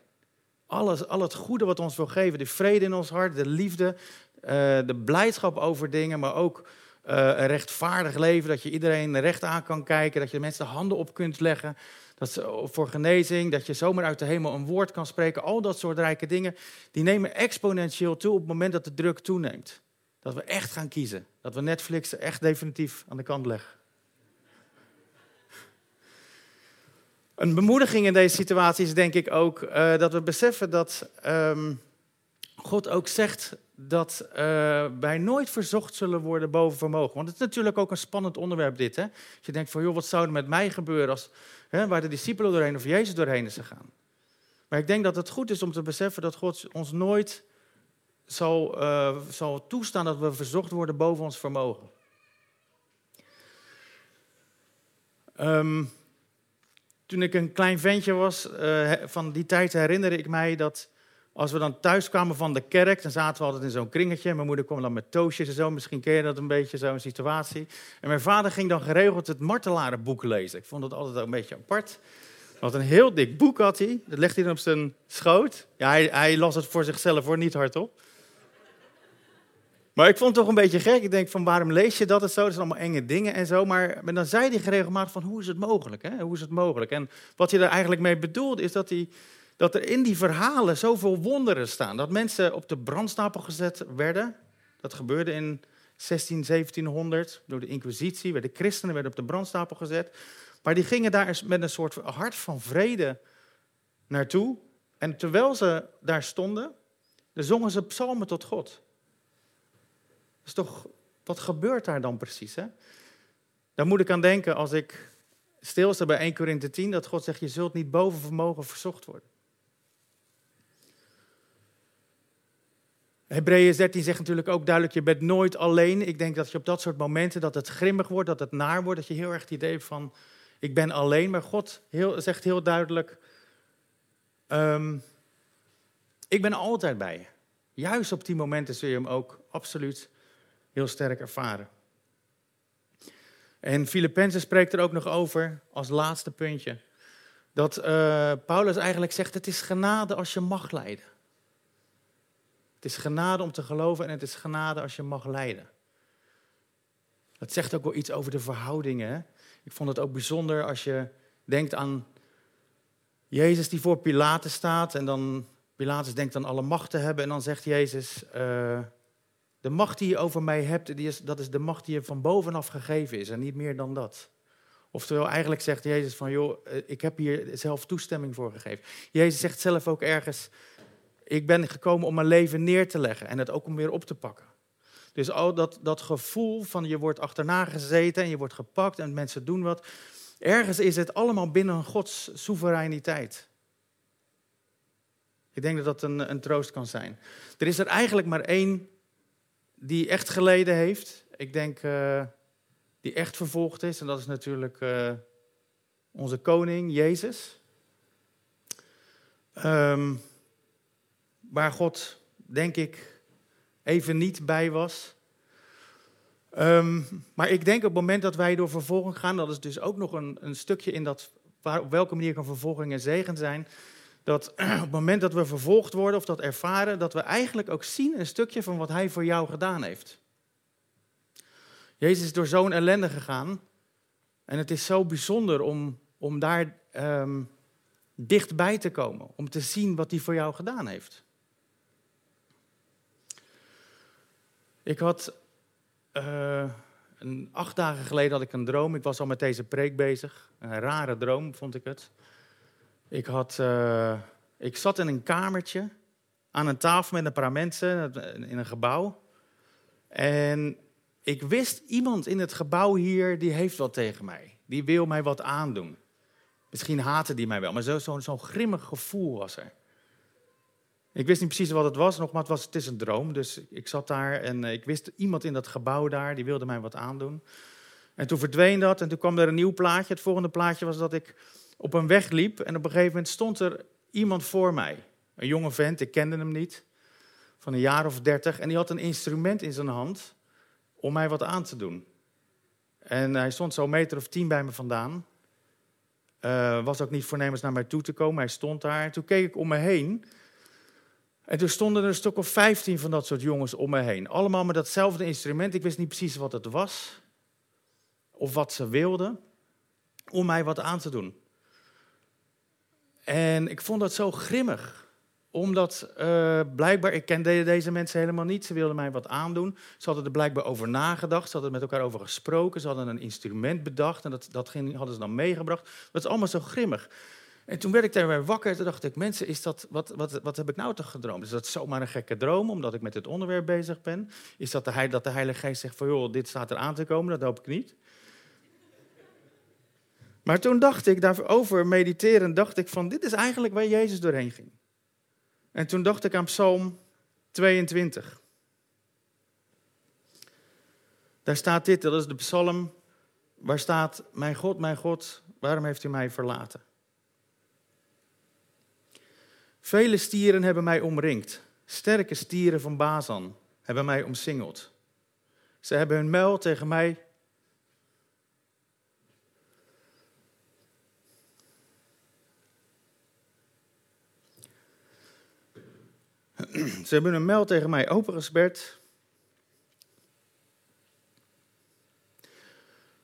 S1: Alles, al het goede wat ons wil geven, de vrede in ons hart, de liefde, uh, de blijdschap over dingen, maar ook uh, een rechtvaardig leven, dat je iedereen recht aan kan kijken, dat je de mensen de handen op kunt leggen, dat ze, voor genezing, dat je zomaar uit de hemel een woord kan spreken. Al dat soort rijke dingen, die nemen exponentieel toe op het moment dat de druk toeneemt. Dat we echt gaan kiezen, dat we Netflix echt definitief aan de kant leggen. Een bemoediging in deze situatie is denk ik ook uh, dat we beseffen dat um, God ook zegt dat uh, wij nooit verzocht zullen worden boven vermogen. Want het is natuurlijk ook een spannend onderwerp dit. Hè? Als je denkt van, joh, wat zou er met mij gebeuren als, hè, waar de discipelen doorheen of Jezus doorheen is gegaan. Maar ik denk dat het goed is om te beseffen dat God ons nooit zal, zal toestaan dat we verzocht worden boven ons vermogen. Um, toen ik een klein ventje was, uh, van die tijd herinnerde ik mij dat als we dan thuis kwamen van de kerk, dan zaten we altijd in zo'n kringetje. Mijn moeder kwam dan met toastjes en zo. Misschien ken je dat een beetje, zo'n situatie. En mijn vader ging dan geregeld het martelarenboek lezen. Ik vond het altijd een beetje apart. Wat een heel dik boek had hij. Dat legde hij dan op zijn schoot. Ja, hij, hij las het voor zichzelf hoor, niet hardop. Maar ik vond het toch een beetje gek. Ik denk van waarom lees je dat en zo? Dat zijn allemaal enge dingen en zo. Maar, dan zei hij geregelmatig van hoe is het mogelijk? Hè? Hoe is het mogelijk? En wat hij er eigenlijk mee bedoelde is dat, dat er in die verhalen zoveel wonderen staan. Dat mensen op de brandstapel gezet werden. Dat gebeurde in 16, 1700, door de inquisitie, werden christenen werden op de brandstapel gezet. Maar die gingen daar met een soort hart van vrede naartoe. En terwijl ze daar stonden, dan zongen ze psalmen tot God. Is toch, wat gebeurt daar dan precies? Hè? Daar moet ik aan denken als ik stilsta bij 1 Korinthe 10, dat God zegt, je zult niet boven vermogen verzocht worden. Hebreeën 13 zegt natuurlijk ook duidelijk, je bent nooit alleen. Ik denk dat je op dat soort momenten, dat het grimmig wordt, dat het naar wordt, dat je heel erg het idee van, ik ben alleen. Maar God heel, zegt heel duidelijk, ehm, ik ben altijd bij je. Juist op die momenten zul je hem ook absoluut heel sterk ervaren. En Filippenzen spreekt er ook nog over, als laatste puntje, dat uh, Paulus eigenlijk zegt, het is genade als je mag lijden. Het is genade om te geloven en het is genade als je mag lijden. Dat zegt ook wel iets over de verhoudingen. Ik vond het ook bijzonder als je denkt aan Jezus die voor Pilatus staat en dan Pilatus denkt aan alle macht te hebben en dan zegt Jezus, uh, de macht die je over mij hebt, die is, dat is de macht die je van bovenaf gegeven is en niet meer dan dat. Oftewel, eigenlijk zegt Jezus van, joh, eh, ik heb hier zelf toestemming voor gegeven. Jezus zegt zelf ook ergens, ik ben gekomen om mijn leven neer te leggen en het ook om weer op te pakken. Dus al dat, dat gevoel van je wordt achterna gezeten en je wordt gepakt en mensen doen wat. Ergens is het allemaal binnen Gods soevereiniteit. Ik denk dat dat een, een troost kan zijn. Er is er eigenlijk maar één die echt geleden heeft. Ik denk uh, die echt vervolgd is. En dat is natuurlijk uh, onze koning, Jezus. Um, waar God, denk ik, even niet bij was. Um, maar ik denk op het moment dat wij door vervolging gaan, dat is dus ook nog een, een stukje in dat, waar, op welke manier kan vervolging en zegen zijn. Dat op het moment dat we vervolgd worden of dat ervaren, dat we eigenlijk ook zien een stukje van wat Hij voor jou gedaan heeft. Jezus is door zo'n ellende gegaan. En het is zo bijzonder om, om daar um, dichtbij te komen. Om te zien wat hij voor jou gedaan heeft. Ik had uh, een, acht dagen geleden had ik een droom. Ik was al met deze preek bezig. Een rare droom vond ik het. Ik, had, uh, ik zat in een kamertje aan een tafel met een paar mensen in een gebouw. En ik wist, iemand in het gebouw hier, die heeft wat tegen mij. Die wil mij wat aandoen. Misschien haatte die mij wel, maar zo'n zo, zo grimmig gevoel was er. Ik wist niet precies wat het was, nog, maar het, was, het is een droom. Dus ik zat daar en eh, ik wist iemand in dat gebouw daar, die wilde mij wat aandoen. En toen verdween dat en toen kwam er een nieuw plaatje. Het volgende plaatje was dat ik op een weg liep en op een gegeven moment stond er iemand voor mij. Een jonge vent, ik kende hem niet, van een jaar of dertig. En die had een instrument in zijn hand om mij wat aan te doen. En hij stond zo'n meter of tien bij me vandaan. Uh, was ook niet voornemens naar mij toe te komen, hij stond daar. En toen keek ik om me heen en toen stonden er een stuk of vijftien van dat soort jongens om me heen. Allemaal met datzelfde instrument. Ik wist niet precies wat het was. Of wat ze wilden. Om mij wat aan te doen. En ik vond dat zo grimmig. Omdat uh, blijkbaar, ik kende deze mensen helemaal niet. Ze wilden mij wat aandoen. Ze hadden er blijkbaar over nagedacht. Ze hadden met elkaar over gesproken. Ze hadden een instrument bedacht. En dat, dat hadden ze dan meegebracht. Dat is allemaal zo grimmig. En toen werd ik daar weer wakker. Toen dacht ik, mensen, is dat, wat, wat, wat heb ik nou toch gedroomd? Is dat zomaar een gekke droom, omdat ik met dit onderwerp bezig ben? Is dat de, dat de Heilige Geest zegt van, joh, dit staat er aan te komen? Dat hoop ik niet. Maar toen dacht ik daarover mediteren, dacht ik van, dit is eigenlijk waar Jezus doorheen ging. En toen dacht ik aan Psalm 22. Daar staat dit, dat is de psalm waar staat, mijn God, mijn God, waarom heeft u mij verlaten? Vele stieren hebben mij omringd. Sterke stieren van Bazan hebben mij omsingeld. Ze hebben hun muil tegen mij Ze hebben hun muil tegen mij opengesperd.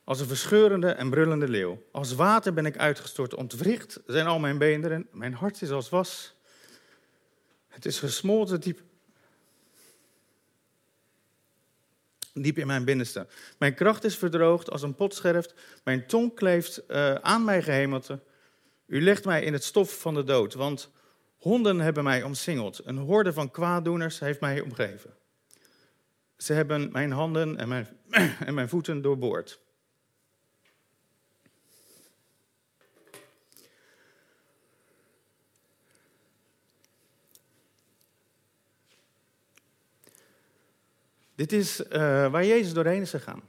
S1: Als een verscheurende en brullende leeuw. Als water ben ik uitgestort. Ontwricht zijn al mijn beenderen. Mijn hart is als was. Het is gesmolten diep. diep in mijn binnenste. Mijn kracht is verdroogd als een potscherft. Mijn tong kleeft uh, aan mijn gehemelte. U legt mij in het stof van de dood, want honden hebben mij omsingeld. Een horde van kwaaddoeners heeft mij omgeven. Ze hebben mijn handen en mijn, en mijn voeten doorboord. Dit is uh, waar Jezus doorheen is gegaan.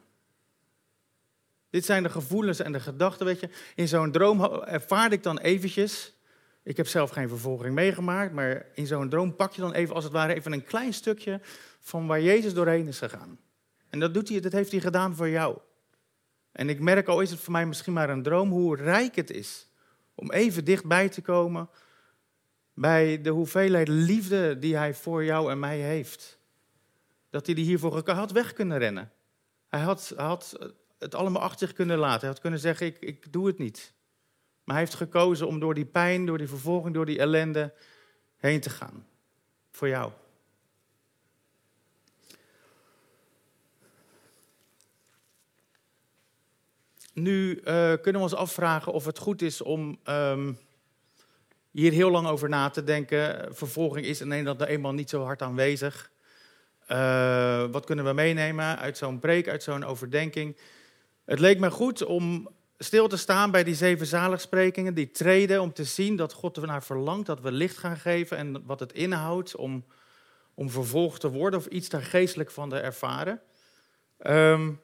S1: Dit zijn de gevoelens en de gedachten, weet je. In zo'n droom ervaarde ik dan eventjes, ik heb zelf geen vervolging meegemaakt, maar in zo'n droom pak je dan even, als het ware, even een klein stukje van waar Jezus doorheen is gegaan. En dat, doet hij, dat heeft hij gedaan voor jou. En ik merk, al is het voor mij misschien maar een droom, hoe rijk het is om even dichtbij te komen bij de hoeveelheid liefde die hij voor jou en mij heeft dat hij die hiervoor had weg kunnen rennen. Hij had, had het allemaal achter zich kunnen laten. Hij had kunnen zeggen, ik, ik doe het niet. Maar hij heeft gekozen om door die pijn, door die vervolging, door die ellende heen te gaan. Voor jou. Nu uh, kunnen we ons afvragen of het goed is om um, hier heel lang over na te denken. Vervolging is in Nederland eenmaal niet zo hard aanwezig. Uh, wat kunnen we meenemen uit zo'n preek, uit zo'n overdenking? Het leek me goed om stil te staan bij die zeven zaligsprekingen, die treden, om te zien dat God ernaar verlangt dat we licht gaan geven en wat het inhoudt om, om vervolgd te worden of iets daar geestelijk van te ervaren. Um,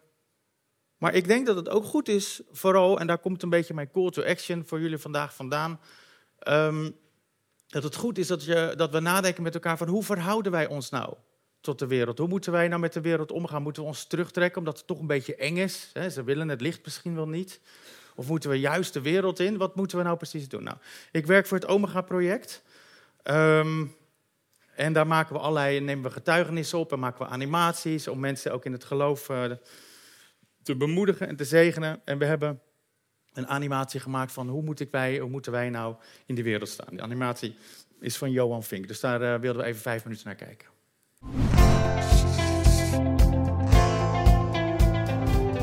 S1: maar ik denk dat het ook goed is, vooral, en daar komt een beetje mijn call to action voor jullie vandaag vandaan. Um, dat het goed is dat, je, dat we nadenken met elkaar van hoe verhouden wij ons nou tot de wereld. Hoe moeten wij nou met de wereld omgaan? Moeten we ons terugtrekken omdat het toch een beetje eng is? Ze willen het licht misschien wel niet. Of moeten we juist de wereld in? Wat moeten we nou precies doen? Nou, ik werk voor het Omega-project. Ehm, en daar maken we allerlei, nemen we getuigenissen op en maken we animaties om mensen ook in het geloof uh, te bemoedigen en te zegenen. En we hebben een animatie gemaakt van hoe, moet wij, hoe moeten wij nou in de wereld staan. Die animatie is van Johan Vink, dus daar uh, wilden we even vijf minuten naar kijken.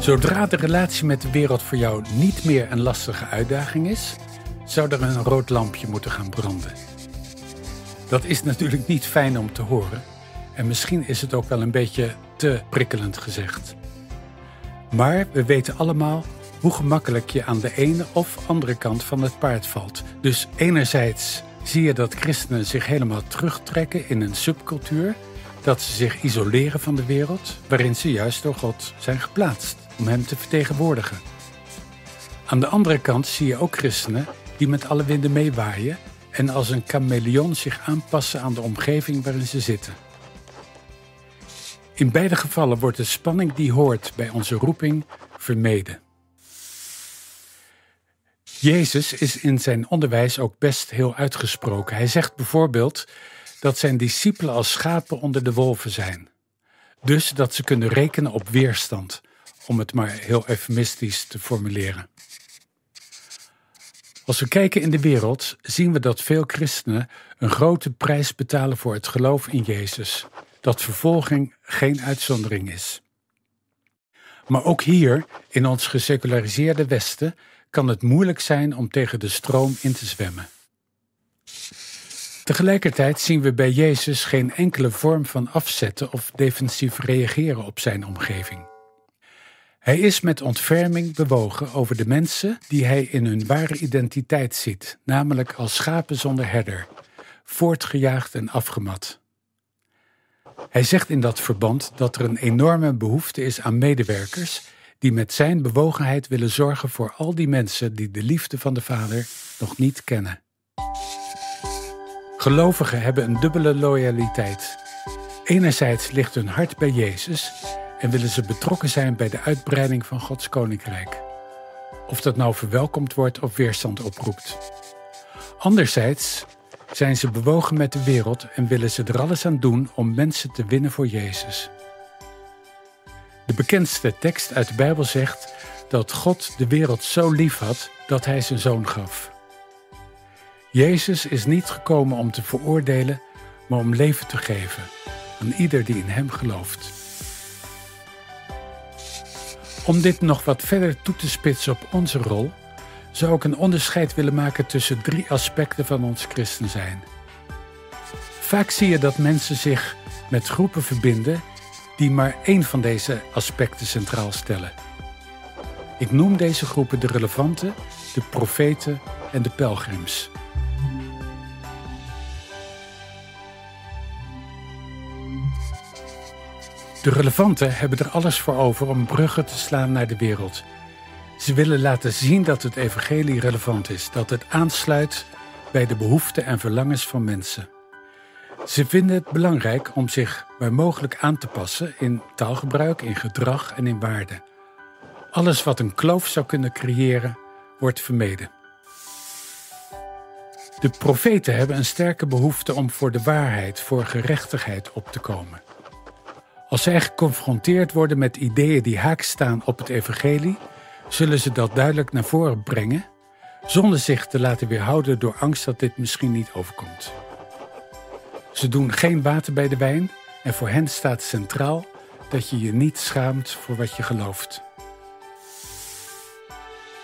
S2: Zodra de relatie met de wereld voor jou niet meer een lastige uitdaging is, zou er een rood lampje moeten gaan branden. Dat is natuurlijk niet fijn om te horen en misschien is het ook wel een beetje te prikkelend gezegd. Maar we weten allemaal hoe gemakkelijk je aan de ene of andere kant van het paard valt. Dus enerzijds zie je dat christenen zich helemaal terugtrekken in een subcultuur dat ze zich isoleren van de wereld waarin ze juist door God zijn geplaatst om Hem te vertegenwoordigen. Aan de andere kant zie je ook christenen die met alle winden meewaaien en als een chameleon zich aanpassen aan de omgeving waarin ze zitten. In beide gevallen wordt de spanning die hoort bij onze roeping vermeden. Jezus is in zijn onderwijs ook best heel uitgesproken. Hij zegt bijvoorbeeld dat zijn discipelen als schapen onder de wolven zijn. Dus dat ze kunnen rekenen op weerstand, om het maar heel eufemistisch te formuleren. Als we kijken in de wereld, zien we dat veel christenen een grote prijs betalen voor het geloof in Jezus, dat vervolging geen uitzondering is. Maar ook hier, in ons geseculariseerde Westen, kan het moeilijk zijn om tegen de stroom in te zwemmen. Tegelijkertijd zien we bij Jezus geen enkele vorm van afzetten of defensief reageren op zijn omgeving. Hij is met ontferming bewogen over de mensen die hij in hun ware identiteit ziet, namelijk als schapen zonder herder, voortgejaagd en afgemat. Hij zegt in dat verband dat er een enorme behoefte is aan medewerkers die met zijn bewogenheid willen zorgen voor al die mensen die de liefde van de Vader nog niet kennen. Gelovigen hebben een dubbele loyaliteit. Enerzijds ligt hun hart bij Jezus en willen ze betrokken zijn bij de uitbreiding van Gods koninkrijk. Of dat nou verwelkomd wordt of weerstand oproept. Anderzijds zijn ze bewogen met de wereld en willen ze er alles aan doen om mensen te winnen voor Jezus. De bekendste tekst uit de Bijbel zegt dat God de wereld zo lief had dat hij zijn zoon gaf. Jezus is niet gekomen om te veroordelen, maar om leven te geven aan ieder die in Hem gelooft. Om dit nog wat verder toe te spitsen op onze rol, zou ik een onderscheid willen maken tussen drie aspecten van ons christen zijn. Vaak zie je dat mensen zich met groepen verbinden die maar één van deze aspecten centraal stellen. Ik noem deze groepen de relevante, de profeten en de pelgrims. De relevanten hebben er alles voor over om bruggen te slaan naar de wereld. Ze willen laten zien dat het evangelie relevant is, dat het aansluit bij de behoeften en verlangens van mensen. Ze vinden het belangrijk om zich waar mogelijk aan te passen in taalgebruik, in gedrag en in waarden. Alles wat een kloof zou kunnen creëren, wordt vermeden. De profeten hebben een sterke behoefte om voor de waarheid, voor gerechtigheid op te komen. Als zij geconfronteerd worden met ideeën die haak staan op het evangelie, zullen ze dat duidelijk naar voren brengen, zonder zich te laten weerhouden door angst dat dit misschien niet overkomt. Ze doen geen water bij de wijn en voor hen staat centraal dat je je niet schaamt voor wat je gelooft.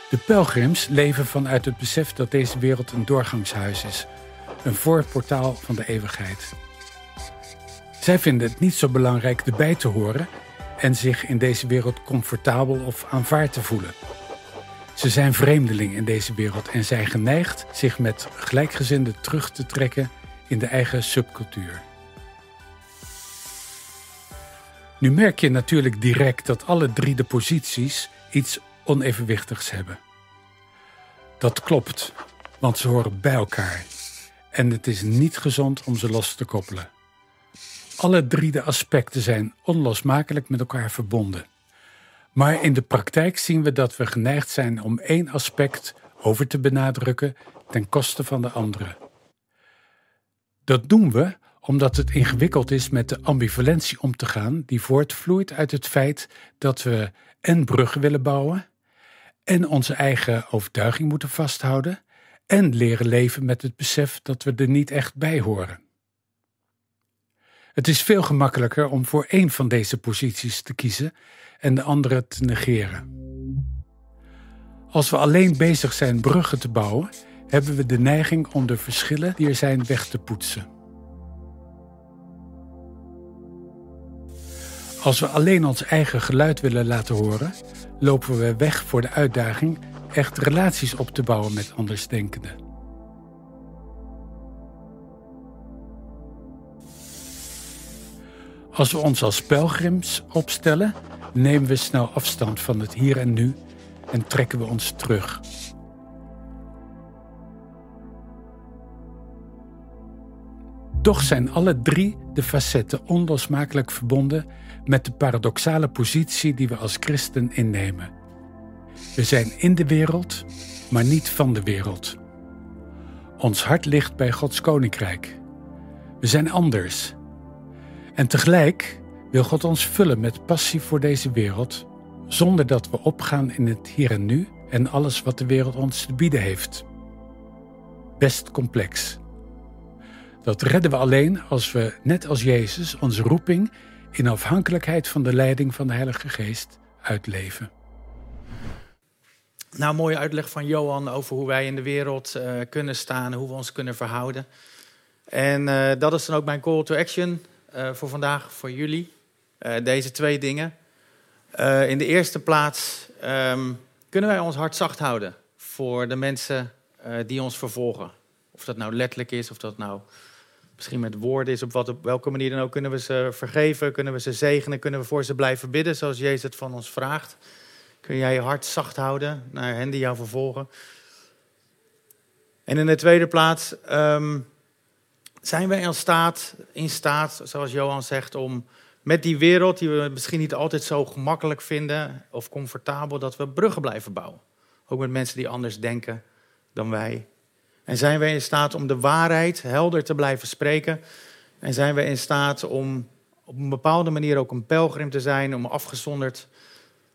S2: De pelgrims leven vanuit het besef dat deze wereld een doorgangshuis is, een voorportaal van de eeuwigheid. Zij vinden het niet zo belangrijk erbij te horen en zich in deze wereld comfortabel of aanvaard te voelen. Ze zijn vreemdeling in deze wereld en zijn geneigd zich met gelijkgezinden terug te trekken in de eigen subcultuur. Nu merk je natuurlijk direct dat alle drie de posities iets onevenwichtigs hebben. Dat klopt, want ze horen bij elkaar en het is niet gezond om ze los te koppelen. Alle drie de aspecten zijn onlosmakelijk met elkaar verbonden. Maar in de praktijk zien we dat we geneigd zijn om één aspect over te benadrukken ten koste van de andere. Dat doen we omdat het ingewikkeld is met de ambivalentie om te gaan die voortvloeit uit het feit dat we en bruggen willen bouwen en onze eigen overtuiging moeten vasthouden en leren leven met het besef dat we er niet echt bij horen. Het is veel gemakkelijker om voor één van deze posities te kiezen en de andere te negeren. Als we alleen bezig zijn bruggen te bouwen, hebben we de neiging om de verschillen die er zijn weg te poetsen. Als we alleen ons eigen geluid willen laten horen, lopen we weg voor de uitdaging echt relaties op te bouwen met andersdenkenden. Als we ons als pelgrims opstellen, nemen we snel afstand van het hier en nu en trekken we ons terug. Toch zijn alle drie de facetten onlosmakelijk verbonden met de paradoxale positie die we als christen innemen. We zijn in de wereld, maar niet van de wereld. Ons hart ligt bij Gods koninkrijk. We zijn anders en tegelijk wil God ons vullen met passie voor deze wereld, zonder dat we opgaan in het hier en nu en alles wat de wereld ons te bieden heeft. Best complex. Dat redden we alleen als we, net als Jezus, onze roeping in afhankelijkheid van de leiding van de Heilige Geest uitleven.
S1: Nou, mooie uitleg van Johan over hoe wij in de wereld uh, kunnen staan, hoe we ons kunnen verhouden. En uh, dat is dan ook mijn call to action uh, voor vandaag, voor jullie. Uh, deze twee dingen. Uh, in de eerste plaats um, kunnen wij ons hart zacht houden voor de mensen die ons vervolgen. Of dat nou letterlijk is, of dat nou misschien met woorden is, op, wat, op welke manier dan ook. Kunnen we ze vergeven, kunnen we ze zegenen, kunnen we voor ze blijven bidden zoals Jezus het van ons vraagt. Kun jij je hart zacht houden naar hen die jou vervolgen. En in de tweede plaats... Um, zijn wij in staat, in staat, zoals Johan zegt, om met die wereld, die we misschien niet altijd zo gemakkelijk vinden of comfortabel, dat we bruggen blijven bouwen? Ook met mensen die anders denken dan wij. En zijn wij in staat om de waarheid helder te blijven spreken? En zijn wij in staat om op een bepaalde manier ook een pelgrim te zijn, om afgezonderd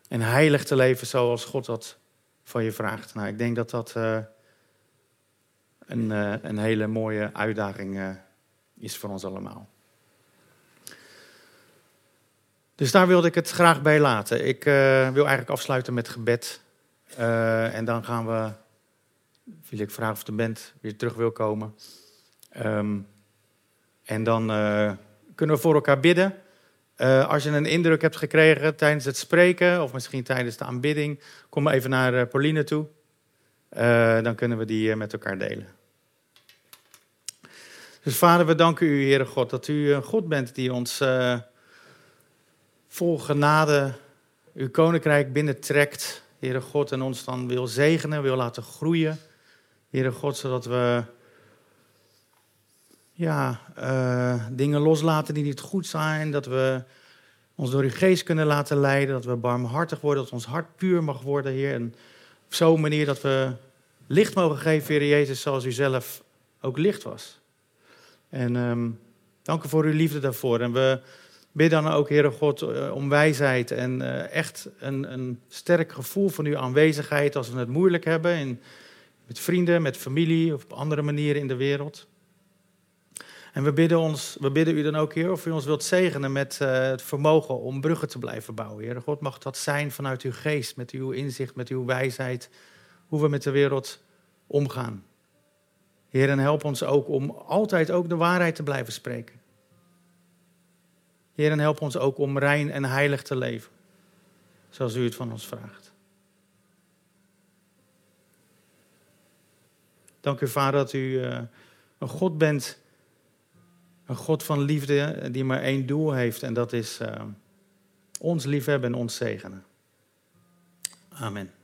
S1: en heilig te leven zoals God dat van je vraagt? Nou, ik denk dat dat. Uh, een, uh, een hele mooie uitdaging uh, is voor ons allemaal. Dus daar wilde ik het graag bij laten. Ik uh, wil eigenlijk afsluiten met gebed. En dan gaan we, wil ik vragen of de band weer terug wil komen. Um, en dan kunnen we voor elkaar bidden. als je een indruk hebt gekregen tijdens het spreken of misschien tijdens de aanbidding, kom even naar Pauline toe. dan kunnen we die met elkaar delen. Dus vader, we danken u, Heere God, dat u een God bent die ons uh, vol genade uw koninkrijk binnentrekt. Heere God, en ons dan wil zegenen, wil laten groeien. Heere God, zodat we ja, uh, dingen loslaten die niet goed zijn. Dat we ons door uw geest kunnen laten leiden. Dat we barmhartig worden, dat ons hart puur mag worden, Heer. En op zo'n manier dat we licht mogen geven, Heer Jezus, zoals u zelf ook licht was. En um, dank u voor uw liefde daarvoor. En we bidden dan ook, Heere God, eh, om wijsheid en uh, echt een, een, sterk gevoel van uw aanwezigheid als we het moeilijk hebben. Met vrienden, met familie of op andere manieren in de wereld. En we bidden, ons, we bidden u dan ook, Heer, of u ons wilt zegenen met uh, het vermogen om bruggen te blijven bouwen. Heer God, mag dat zijn vanuit uw geest, met uw inzicht, met uw wijsheid, hoe we met de wereld omgaan. Heer, en help ons ook om altijd ook de waarheid te blijven spreken. Heer, en help ons ook om rein en heilig te leven, zoals u het van ons vraagt. Dank u, Vader, dat u uh, een God bent, een God van liefde, die maar één doel heeft, en dat is uh, ons liefhebben en ons zegenen. Amen.